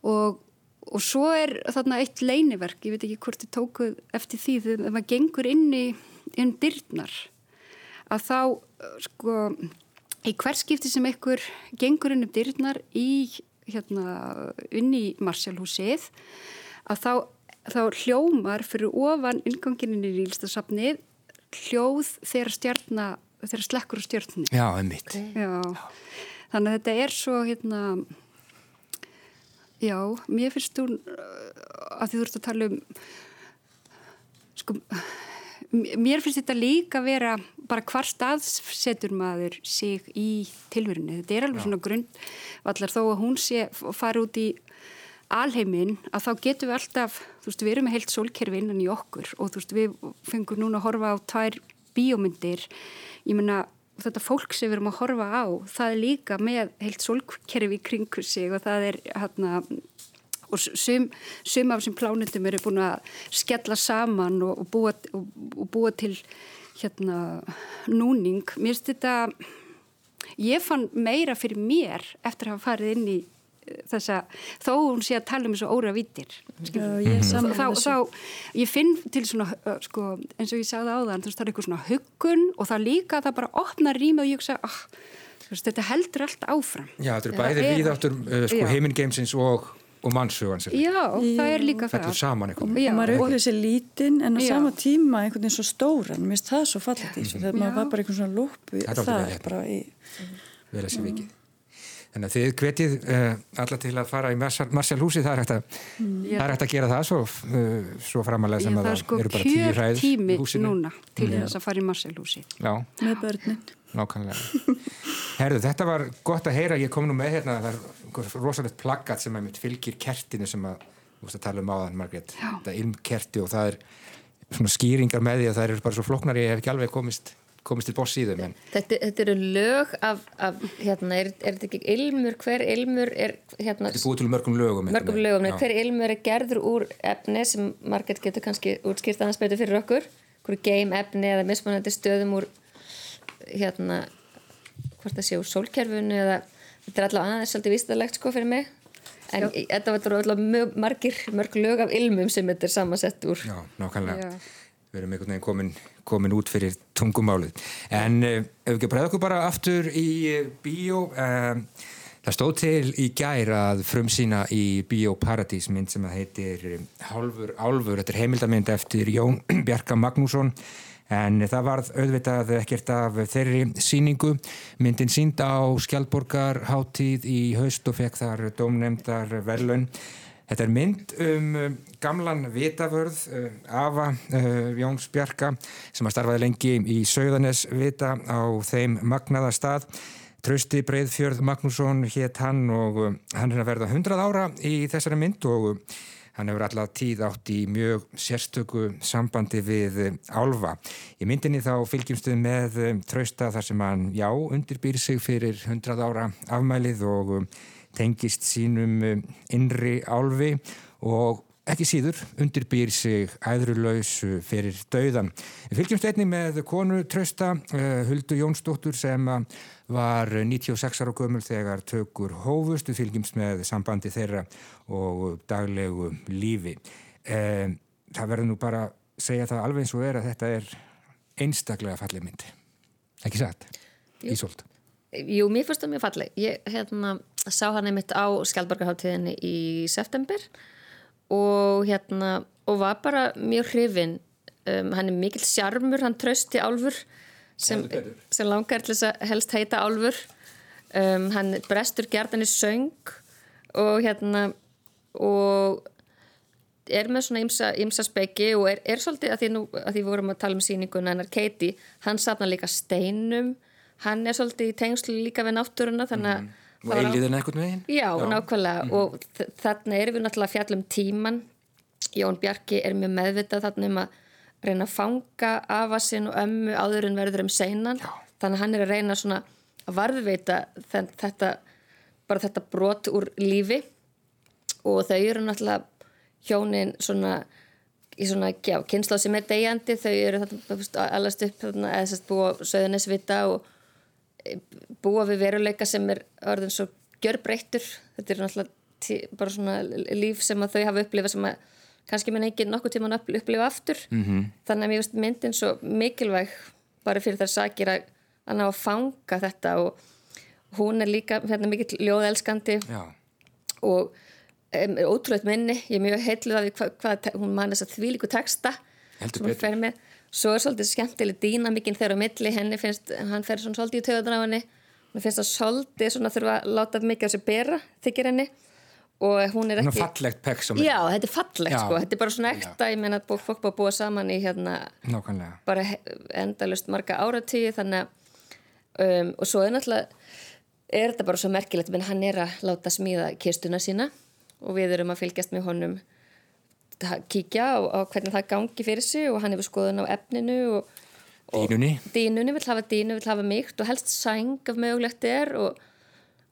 og og svo er þarna eitt leiniverk, ég veit ekki hvort þið tókuð eftir því þegar maður gengur inn í inn dyrnar að þá sko í hverskipti sem einhver gengur inn um dyrnar í hérna inn í Marsjálfhúsið að þá, þá hljómar fyrir ofan inganginni í Rílstasafnið hljóð þegar stjarnar þegar slekkur á stjörnni Já, einmitt. Já, þannig að þetta er svo hérna já, mér finnst þú að því þú ert að tala um sko mér finnst þetta líka vera bara hvar staðsetur maður sig í tilverunni, þetta er alveg já. svona grunn allar þó að hún sé fara út í alheiminn að þá getum við alltaf, þú veist, við erum með heilt sólkerfi innan í okkur og þú veist, við fengum núna að horfa á tvær bíómyndir ég menna þetta fólk sem við erum að horfa á það er líka með heilt solkerfi kringu sig og það er hérna og sum, sum af þessum plánutum eru búin að skella saman og, og, búa, og, og búa til hérna núning. Mér finnst þetta ég fann meira fyrir mér eftir að hafa farið inn í þess að þó hún sé að tala um þessu óra vittir þá, þá ég finn til svona sko, eins og ég sagði á þann það er eitthvað svona huggun og það líka það bara opnar rými og ég hugsa oh, þetta heldur allt áfram. Já, þetta er bæðið viðáttur uh, sko, heimingeimsins og og mannsögan sem Já, það er líka það. Þetta er saman eitthvað. Já, maður auðvitað sér lítinn en á Já. sama tíma einhvern veginn svo stóran. Mér finnst það svo fallit í þessu þegar maður var bara einhvern svona lópu það bara í Vel að sé vikið Þannig að þið hvetið uh, alla til að fara í Marsjál húsi, það er hægt að, mm, er að gera það svo, uh, svo framalega sem að það sko eru bara tíu hræð tími núna til mm. þess að fara í Marsjál húsi. Já. Með börnin. Nákvæmlega. Herðu, þetta var gott að heyra, ég kom nú með hérna, það er rosalegt plaggat sem að fylgir kertinu sem að, þú veist að tala um áðan, Margrét, þetta er ilmkerti og það er svona skýringar með því að það eru bara svo floknar, ég hef ekki alveg komist komist til boss í þau þetta, þetta eru lög af, af hérna, er, er þetta ekki ilmur, hver ilmur er hérna, þetta er búið til mörgum lögum mörgum lögum, hver ilmur er gerður úr efni sem margir getur kannski útskýrt aðeins betur fyrir okkur? Hverju geim efni eða mismunandi stöðum úr hérna hvort það sé úr sólkerfunu eða þetta er alltaf aðeins svolítið vístalegt sko fyrir mig. En Já. þetta var alltaf margir mörg lög af ilmum sem þetta er samansett úr. Já, nákvæmlega. Já. Við erum einhvern veginn komin, komin út fyrir tungumálið. En uh, ef við ekki bregða okkur bara aftur í uh, bíó, uh, það stóð til í gær að frumsýna í Bíóparadís mynd sem að heitir Hálfur Álfur, þetta er heimildamind eftir Jón Bjarka Magnússon. En það varð auðvitað ekkert af þeirri síningu, myndin sínd á Skjaldborgar háttíð í haust og fekk þar domnemdar velun Þetta er mynd um, um gamlan vitavörð, uh, Ava uh, Jóns Bjarka sem har starfaði lengi í Söðanes vita á þeim magnaða stað. Trausti Breiðfjörð Magnússon hétt hann og hann er að verða 100 ára í þessari mynd og hann hefur alltaf tíð átt í mjög sérstöku sambandi við Álfa. Í myndinni þá fylgjumstuð með um, Trausta þar sem hann, já, undirbýr sig fyrir 100 ára afmælið og um, tengist sínum um, innri álfi og ekki síður undirbýr sig æðrulaus fyrir dauðan. Fylgjumst einni með konu trösta uh, Huldu Jónsdóttur sem var 96 ára gömul þegar tökur hófust. Við fylgjumst með sambandi þeirra og daglegu lífi. Það verður nú bara segja það alveg eins og er að þetta er einstaklega fallið myndi. Ekki satt? Ísolt. Jú, mér finnst það mjög falleg. Ég hérna, sá hann einmitt á Skjaldborgarháttíðinni í september og, hérna, og var bara mjög hrifin. Um, hann er mikil sjarmur, hann trösti álfur sem, sem langar til þess að helst heita álfur. Um, hann brestur gerðan í söng og hérna og er með svona ymsa, ymsa speki og er, er svolítið að því, nú, að því vorum að tala um síninguna hennar Katie, hann sapna líka steinum hann er svolítið í tengslu líka við náttúruna þannig að mm. Og eiliðin eitthvað með hinn? Já, Já, nákvæmlega mm. og þarna erum við náttúrulega fjallum tíman Jón Bjarki er mjög meðvitað þarna um að reyna að fanga afasinn og ömmu áður en verður um seinan Já. þannig að hann er að reyna svona að varðveita þetta bara þetta brot úr lífi og þau eru náttúrulega hjónin svona í svona, kynsla sem er degjandi þau eru allast upp eða sérst búið á söðunisvita og búa við veruleika sem er orðin svo gjörbreyttur. Þetta er náttúrulega bara svona líf sem að þau hafa upplifað sem að kannski minn ekki nokkuð tíma að upplifa aftur. Mm -hmm. þannig að mér finnst myndin svo mikilvæg bara fyrir þær sakir að, að ná að fanga þetta og hún er líka hérna, mikill ljóðelskandi Já. og um, ótrúlega minni, ég er mjög heitluð af því hvað, hún mann þess að því líku texta Heldur sem hún fer með svo er svolítið skemmtileg dýna mikinn þegar á milli henni finnst, hann fer svona svolítið í töðunar á henni hún finnst það svolítið svona þurfa að láta mikið á sig bera, þykir henni og hún er Hún er ekki fallegt peks á mig. Já, þetta er fallegt Já. sko, þetta er bara svona ekta ég meina að bú- fólk búa saman í hérna Nákvæmlega. bara endalust marga áratíði þannig að um, og svo er náttúrulega er þetta bara svo merkilegt menn hann er að láta smíða kistuna sína og við erum að fylgjast með honum kíkja á, á hvernig það gangi fyrir sig og hann hefur skoðun á efninu og, og Dýnunni. dýnunni vill hafa dýnu, vill hafa mýkt og helst sæng ef mögulegt er og,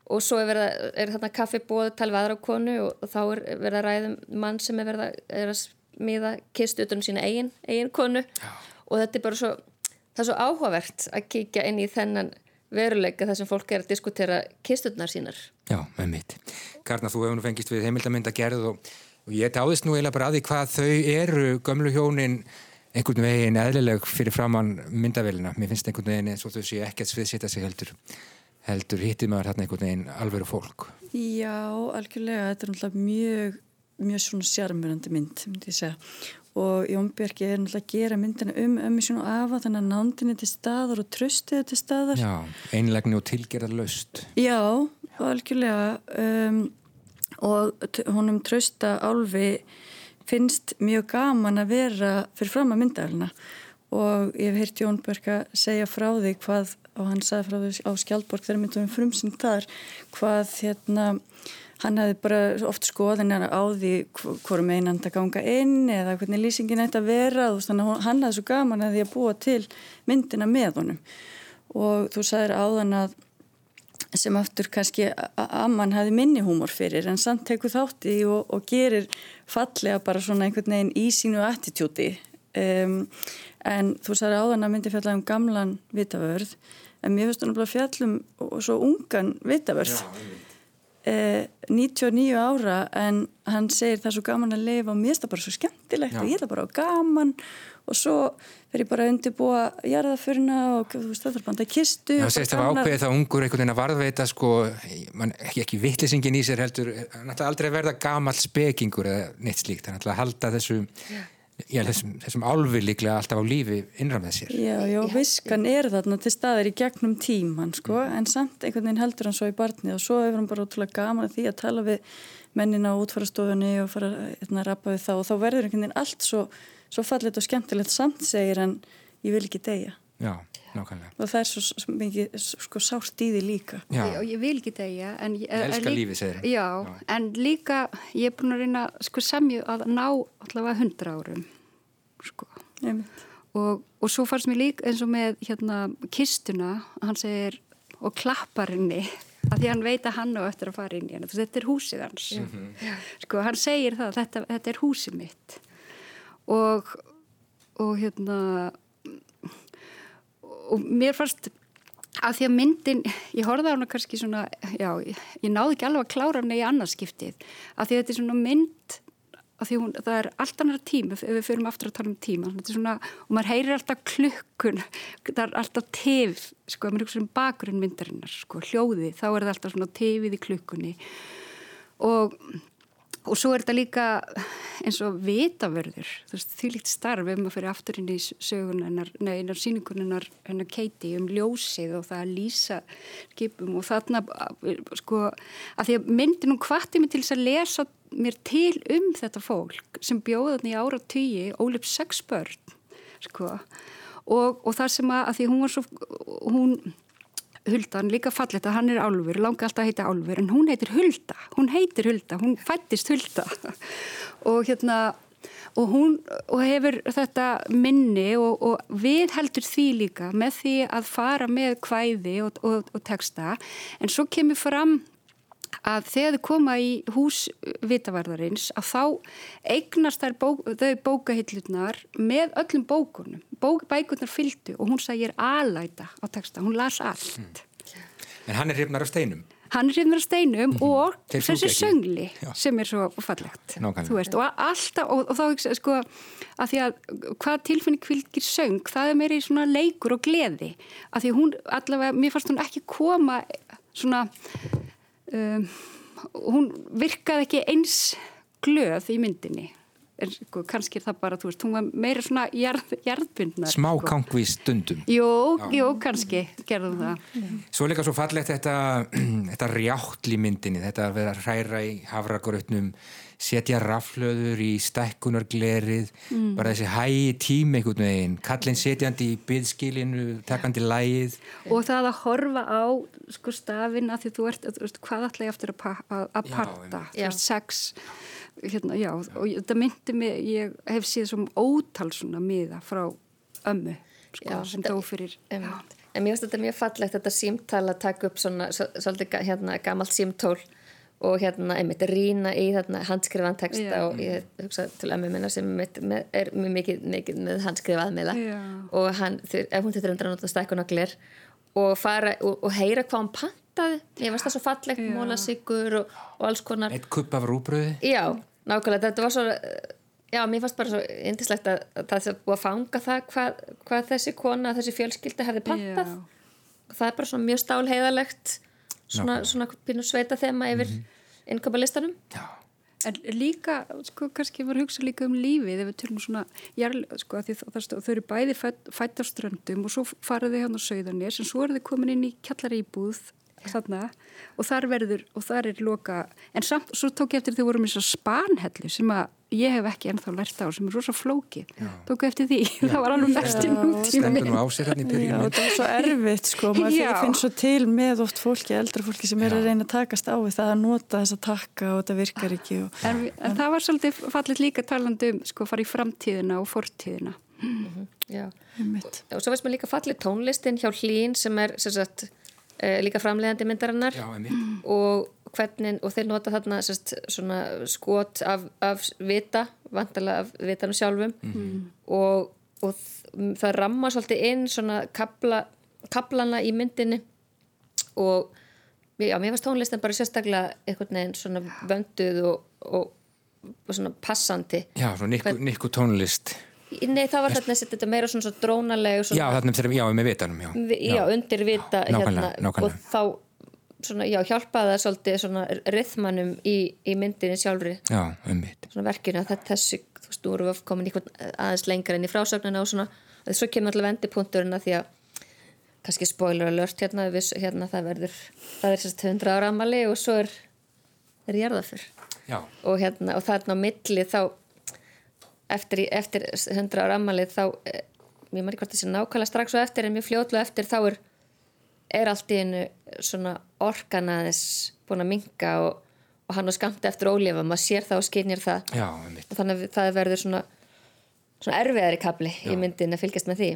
og svo er, verið, að- er þarna kaffibóð talið aðra á konu og, þá er verið að ræðum mann sem er verið að, er að smíða kistu utan um sína eigin, eigin konu Já. og þetta er bara svo það er svo áhugavert að kíkja inn í þennan veruleika þar sem fólk er að diskutera kisturnar sínar Já, með mitt. Karna, þú hefur nú fengist við heimildamynda gerð og, og ég táðist nú eiginlega bara að því hvað þau eru gömlu hjónin einhvern veginn eðlileg fyrir framann myndavélina. Mér finnst einhvern veginn eins og þau séu ekki að sviðsita sig heldur heldur hittir maður hérna einhvern veginn alveru fólk. Já, algjörlega, þetta er náttúrulega mjög, mjög svona sjarmurandi mynd. Og Jón Björki er náttúrulega að gera myndina um ömmi svona afa, þannig að nándinni til staðar og tröstið er til staðar. Já, einlegni og tilgerðar löst. Já, algjörlega. Um, og honum trösta álfi finnst mjög gaman að vera fyrir fram að myndalina og ég hef heyrt Jón Börka segja frá því hvað, og hann sagði frá því á Skjaldborg þegar myndum við frumsinn þar hvað hérna hann hefði bara oft skoðinir á því hv- hvorum einand að ganga inn eða hvernig lýsingin ætti að vera og þannig að hann hefði svo gaman að því að búa til myndina með honum. Og þú sagðir áðan að sem aftur kannski Amman hafi minni húmor fyrir en samt tekur þátt í og, og gerir fallega bara svona einhvern veginn í sínu attitúti. Um, en þú sagði áðan að myndi fjalla um gamlan vitavörð en mér finnst hún að fjallum og svo ungan vitavörð. Eh, 99 ára en hann segir það er svo gaman að lifa og mér finnst það bara svo skemmtilegt Já. og ég er það bara gaman og svo fer ég bara að undirbúa jarðaförna og veist það er bara að kistu Já, og segist það gamlar- ákveðið það ungur einhvern veginn að varðveita sko, man, ekki, ekki vittlisingin í sér heldur, hann ætla aldrei að verða gamall spekingur eða neitt slíkt, hann ætla að halda þessu, já, þessum, þessum álfi líklega alltaf á lífi innram með sér. Já, já, viskan er þarna til staðar í gegnum tíman, sko, en samt einhvern veginn heldur hann svo í barnið og svo hefur hann bara ótrúlega gaman að því að tala við mennina á útfarastofunni og fara hérna, að rappa við þá og þá verður einhvern veginn allt svo, svo fallet og skemmtilegt samt segir hann, ég vil ekki deyja Já, nákvæmlega. og það er svo, mikið sko sárt í því líka. Já, og ég vil ekki degja en ég, Ég elska en lík- lífið, segir hann. já, Já. en líka ég er búin að reyna sko, semju að ná allavega hundra árum sko. Og, og svo fannst mér líka eins og með hérna kistuna, hann segir og klappar henni að því hann veit að hann á eftir að fara inn í veist, þetta er húsið hans sko, hann segir það, þetta, þetta er húsið mitt og og hérna og mér fannst að því að myndin, ég horfði á hana kannski svona, já, ég, ég náði ekki alveg að klára hana í annarskiptið, að því að þetta er svona mynd, að því hún, það er allt annar tíma, ef við förum aftur að tala um tíma, þetta er svona, og maður heyrir alltaf klukkun, það er alltaf tef, sko, maður hugsa um bakgrunn myndarinnar, sko, hljóði, þá er það alltaf svona tefið í klukkunni. Og Og svo er þetta líka eins og vitavörður, þú veist, því líkt starf ef maður fyrir aftur inn í sögunar, nei, einar síninguninnar hennar Keiti um ljósið og það að lýsa skipum. Og þarna, sko, að því að myndin hún hvatti mig til þess að lesa mér til um þetta fólk sem bjóðan í ára tíi, ólip sex börn, sko, og, og það sem að, að því hún var svo, hún, Hulda, hann er líka fallet að hann er álfur, langa alltaf að heita álfur, en hún heitir Hulda, hún heitir Hulda, hún fættist Hulda. Og hérna, og hún og hefur þetta minni og, og við heldur því líka með því að fara með kvæði og, og, og texta, en svo kemur fram að þegar þau koma í hús vitavarðarins að þá eignast bók, þau bókahillurnar með öllum bókunum. Bók, bækurnar fylgdu og hún sagði ég er alæta á texta, hún las allt. en hann er hrifnar af steinum. hann er hérna steinum mm -hmm. og þessi söngli Já. sem er svo fallegt veist, og alltaf, og, og þá sko, að því að hvað tilfinning fylgir söng, það er meiri svona leikur og gleði, að því hún allavega, mér fannst hún ekki koma svona um, hún virkaði ekki eins glöð í myndinni en sko, kannski er það bara, þú veist, hún var meira svona jarð, jarðbundnar Smá sko. kangvi stundum. Jú, jú, kannski gerðum það Svo líka svo fallegt þetta, þetta rjáttl í myndinni, þetta að vera hræra í hafragrötnum, setja raflöður í stækkunarglerið, Mm. bara þessi hægi tími einhvern veginn, kallin setjandi í byðskilinu, takandi lægið. og það að horfa á sko stafin að því þú ert, þú veist, hvað ætla ég eftir að, pa- að, að Já, parta, þú veist, sex hérna, já, og ég- þetta myndi mig ég hef síðan som ótal svona miða frá ömmu sko, Já, sem dó fyrir Um, já. en mér finnst þetta mjög fallegt þetta símtal að taka upp svona svo- svolítið hérna, gamalt símtól og hérna einmitt rýna í þarna handskrifan texta og ég hugsa til ömmu minna sem einmitt með, er mjög mikið, mikið með handskrifað meila og hann, þau- ef hún þetta endur að nota stækkunaglir og fara og, og heyra hvað hann pantaði. Ég finnst það svo fallegt, mólasíkur og, og alls konar. Eitt kupp af rúbröði. Já, nákvæmlega, þetta var svo já, mér fannst bara svo indislegt að, að það sé búið að fanga það hvað, hvað þessi kona, þessi fjölskylda hefði pantað. Já. það er bara svona mjög stálheiðalegt svona, svona pínu sveita þema yfir mm -hmm. Já. En líka, sko, kannski var að hugsa líka um lífið, ef við tölum svona, jarl, sko, þau eru bæði fætt, fætt á ströndum og svo farið þau hann á Sauðarnes, en svo eru þau komin inn í kjallari íbúð þarna og þar verður, og þar er loka, en samt, svo tók ég eftir þau vorum eins og spanhellu sem að ég hef ekki ennþá lært á, sem er rosa flókið, tók ég eftir því, það var alveg mest í nútími. Stendur nú á sér hann í Já, byrjunum. það er svo erfitt sko, maður Já. finnst svo til með oft fólki, eldra fólki sem er að reyna að takast á við það að nota þessa takka og þetta virkar ekki og En, en það var svolítið fallit líka talandi um, sko, fara í framtíðina og fortíðina. Já. einmitt. og svo veist maður líka fallið tónlistin hjá Hlín sem er sem sagt, líka framleiðandi myndarinnar. Já, og hvernig, og þeir nota þarna sérst, svona skot af, af vita, vantarlega af vitanum sjálfum. Og, og þ- það ramma svolítið inn svona kabla, kablana í myndinni. Og já, mér fannst tónlistin bara sérstaklega einhvern veginn svona vönduð og, og, og svona passandi. Já, svo nikku, nikku tónlist. Nei, það var þarna þetta meira svona, svona drónaleg Já, svona, þarna þegar, já, með vitanum, já. já, undir vita Nákvæmlega, hérna, nákvæmlega. og þá svona, já, hjálpaði það svolítið svona rithmanum í, í myndinni sjálfri Já, einmitt. svona verkinu að þetta þessi, þú veist, erum við komin aðeins lengar enn í frásögnina og svona, og svo kemur allavega vendipunkturinn að því að kannski spoiler alert hérna, við, hérna það verður það er sérst 100 ára amali og svo er er jarðafur Já, og hérna, og þarna á milli þá eftir, eftir 100 ára ammalið þá eh, ég maður ekki hvort þessi nákvæmlega strax og eftir en mjög fljótlega eftir þá er er allt í einu svona orkan aðeins búin að minka og, og hann á skamta eftir ólifa maður sér það og skynjar það. Já, og þannig að það verður svona svona erfiðari kapli í myndin að fylgjast með því.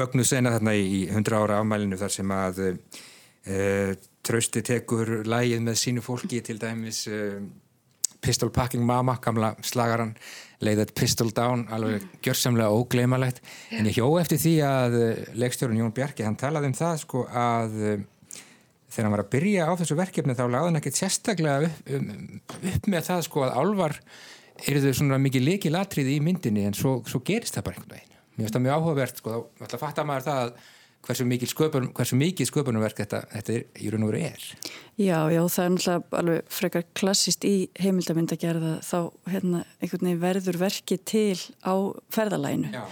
Mögnu sena þarna í 100 ára afmælinu þar sem að uh, trösti tekur lægið með sínu fólki til dæmis uh, Pistol Packing Mama, gamla slagaran leiðat Pistol Down, alveg gjörsamlega ógleymalegt, en ég hjó eftir því að uh, leikstjórun Jón Bjarki, hann talaði um það sko að uh, þegar hann var að byrja á þessu verkefni þá lagði hann ekkert sérstaklega upp, um, upp með það sko að álvar eru þau svona mikið leikil atriði í myndinni en svo, svo gerist það bara einhvern veginn. Mér finnst það mjög áhugavert sko, þá ætla að fatta maður það að hversu mikið, sköpun, hversu mikið sköpunumverk þetta, þetta er, í raun og veru er. Já, já, það er náttúrulega alveg frekar klassist í heimildamindagerða þá hérna, einhvern veginn verður verkið til á ferðalæginu Já.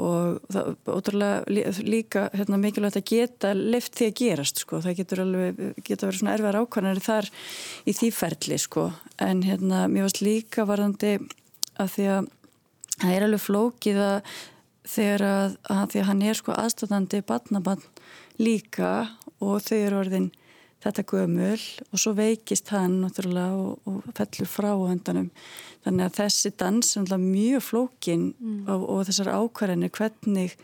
og það er ótrúlega lí- líka hérna, mikilvægt að geta lift því að gerast sko. það getur alveg, geta verið svona erfiðar ákvæmari þar í því ferli sko. en hérna, mér varst líka varðandi að því að það er alveg flókið að þegar að, að því að hann er sko aðstæðandi badnabann líka og þau eru orðin þetta gömul og svo veikist hann náttúrulega og, og fellur frá höndanum. Þannig að þessi dans er náttúrulega mjög flókin og, og þessar ákvarðinir hvernig,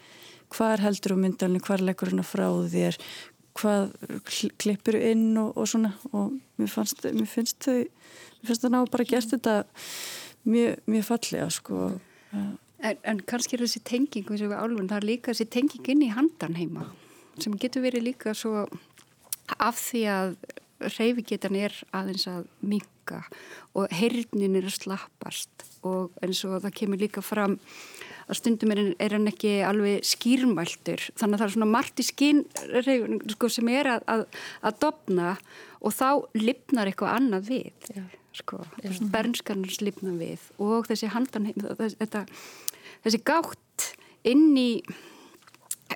hvar heldur á myndalinu, hvar leggur hann frá þér, hvað kl- klippur inn og, og svona og mér fannst, mér finnst þau, mér finnst það ná bara gert þetta mjög, mjög fallega sko. En, en kannski er þessi tenging við álfun, það er líka þessi tenging inn í handan heima sem getur verið líka svo af því að reyfigetan er aðeins að minka og heyrnin er að slappast og eins og það kemur líka fram að stundum er, er hann ekki alveg skýrmæltur þannig að það er svona margt í skinn sko, sem er að, að, að dopna og þá lipnar eitthvað annað við sko, bernskarnars lipnar við og þessi handan þetta, þessi gátt inn í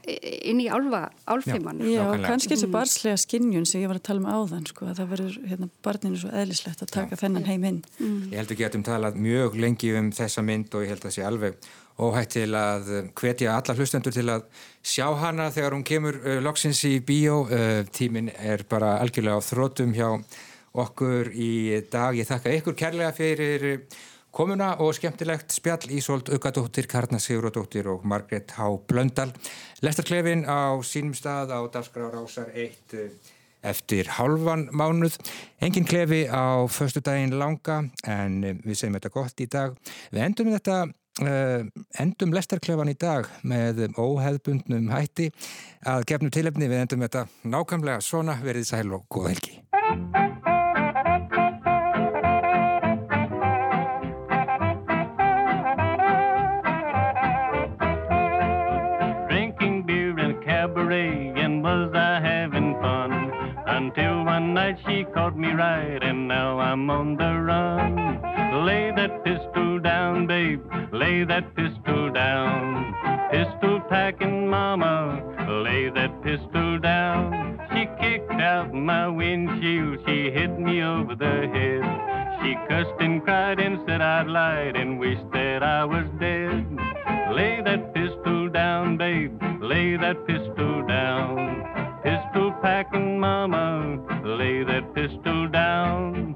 inn í álfa, álfeimann Já, Já kannski þessi barslega skinnjun sem ég var að tala um áðan sko, að það verður hérna, barninu svo eðlislegt að taka Já. þennan heim inn. Mm. Ég held ekki að um talað mjög lengi um þessa mynd og ég held að það sé alveg óhætt til að hvetja alla hlustendur til að sjá hana þegar hún kemur uh, loksins í bíó. Uh, tímin er bara algjörlega á þrótum hjá okkur í dag ég þakka ykkur kærlega fyrir komuna og skemmtilegt spjall Ísolt Ugadóttir, Karna Siguradóttir og Margret H. Blöndal. Lestarklefin á sínum stað á Dagsgráð Rásar 1 eh, eftir halvan mánuð. Engin klefi á förstu daginn langa en eh, við segjum þetta gott í dag. Við endum þetta Uh, endum lestarklefan í dag með óheðbundnum hætti að gefnum tilefni við endum þetta nákvæmlega svona verið sæl og góð helgi me right, and now I'm on the run. Lay that pistol down, babe, lay that pistol down. Pistol packing mama, lay that pistol down. She kicked out my windshield, she hit me over the head. She cussed and cried and said I'd lied and wished that I was dead. Lay that pistol down, babe, lay that pistol down. Pistol packing mama, lay that pistol down.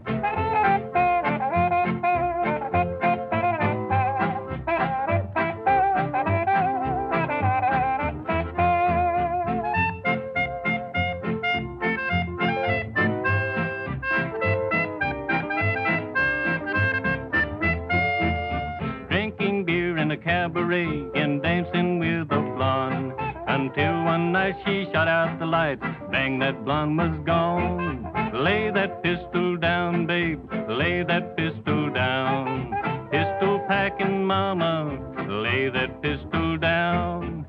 One night she shot out the lights. Bang, that blonde was gone. Lay that pistol down, babe. Lay that pistol down. Pistol packing mama. Lay that pistol down.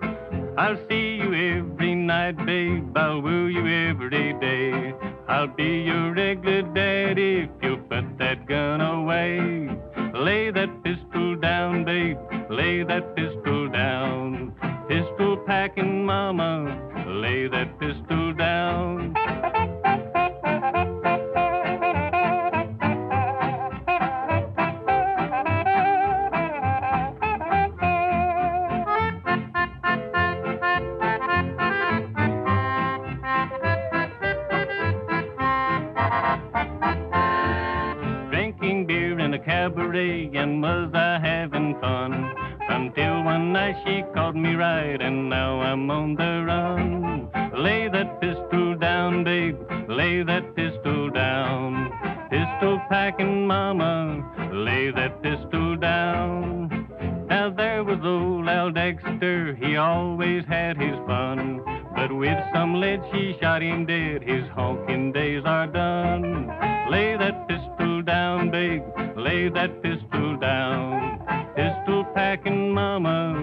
I'll see you every night, babe. I'll woo you every day. I'll be your regular daddy if you put that gun away. Lay that pistol down, babe. Lay that pistol mama. Lay that pistol down. Drinking beer in a cabaret and was I having fun one night she caught me right and now I'm on the run. Lay that pistol down, babe, lay that pistol down. Pistol packing mama, lay that pistol down. Now there was old Al Dexter, he always had his fun. But with some lead she shot him dead, his honking days are done. Lay that pistol down, babe, lay that pistol down summer